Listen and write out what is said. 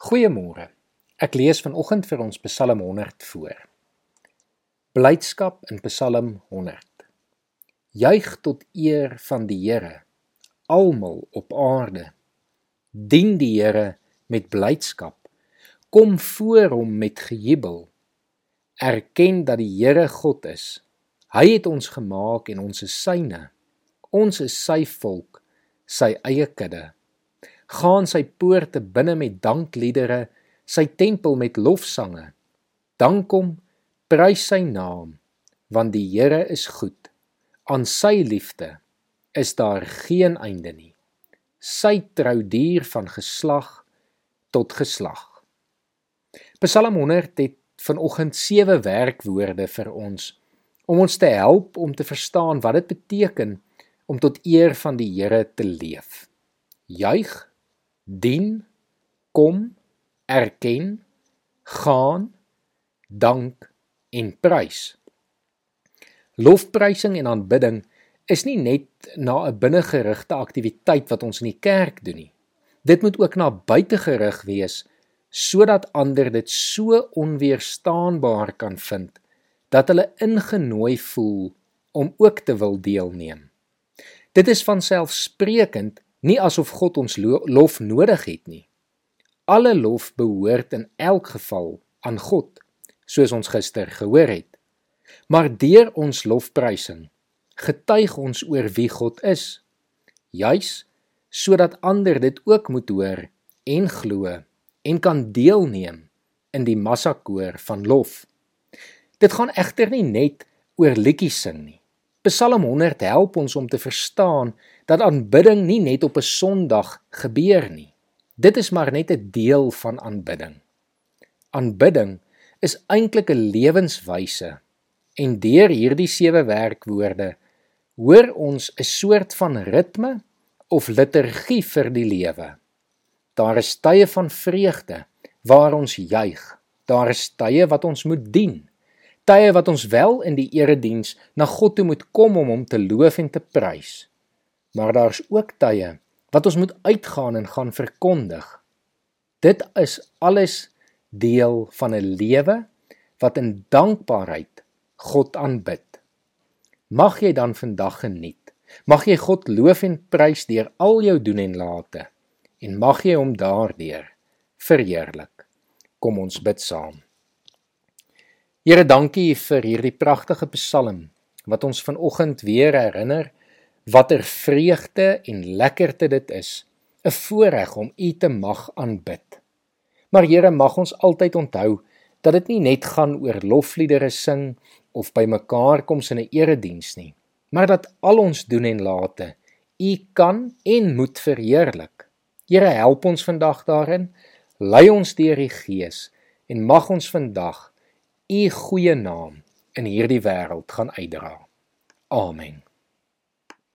Goeiemôre. Ek lees vanoggend vir ons Psalm 100 voor. Blydskap in Psalm 100. Juig tot eer van die Here, almal op aarde. Dien die Here met blydskap. Kom voor hom met gejubel. Erken dat die Here God is. Hy het ons gemaak en ons is syne. Ons is sy volk, sy eie kudde gaan sy poorte binne met dankliedere, sy tempel met lofsange. Dan kom prys sy naam, want die Here is goed. Aan sy liefde is daar geen einde nie. Sy trou duur van geslag tot geslag. Psalm 100 het vanoggend sewe werkwoorde vir ons om ons te help om te verstaan wat dit beteken om tot eer van die Here te leef. Juig dien, kom, erken, gaan, dank en prys. Lofprysing en aanbidding is nie net na 'n binnegerigte aktiwiteit wat ons in die kerk doen nie. Dit moet ook na buite gerig wees sodat ander dit so onweerstaanbaar kan vind dat hulle ingenooi voel om ook te wil deelneem. Dit is van selfsprekend nie asof God ons lof nodig het nie. Alle lof behoort in elk geval aan God, soos ons gister gehoor het. Maar deur ons lofprysing getuig ons oor wie God is, juis sodat ander dit ook moet hoor en glo en kan deelneem in die massakoor van lof. Dit gaan egter nie net oor liedjies sing nie. Psalm 100 help ons om te verstaan dat aanbidding nie net op 'n Sondag gebeur nie. Dit is maar net 'n deel van aanbidding. Aanbidding is eintlik 'n lewenswyse en deur hierdie sewe werkwoorde hoor ons 'n soort van ritme of liturgie vir die lewe. Daar is tye van vreugde waar ons juig. Daar is tye wat ons moet dien tye wat ons wel in die erediens na God toe moet kom om hom te loof en te prys. Maar daar's ook tye wat ons moet uitgaan en gaan verkondig. Dit is alles deel van 'n lewe wat in dankbaarheid God aanbid. Mag jy dan vandag geniet. Mag jy God loof en prys deur al jou doen en late en mag jy hom daardeur verheerlik. Kom ons bid saam. Here, dankie vir hierdie pragtige Psalm wat ons vanoggend weer herinner watter vreugde en lekkerte dit is, 'n voorreg om U te mag aanbid. Maar Here, mag ons altyd onthou dat dit nie net gaan oor lofliedere sing of by mekaar kom in 'n erediens nie, maar dat al ons doen en late U kan en moet verheerlik. Here, help ons vandag daarin. Lei ons deur die Gees en mag ons vandag u goeie naam in hierdie wêreld gaan uitdra. Amen.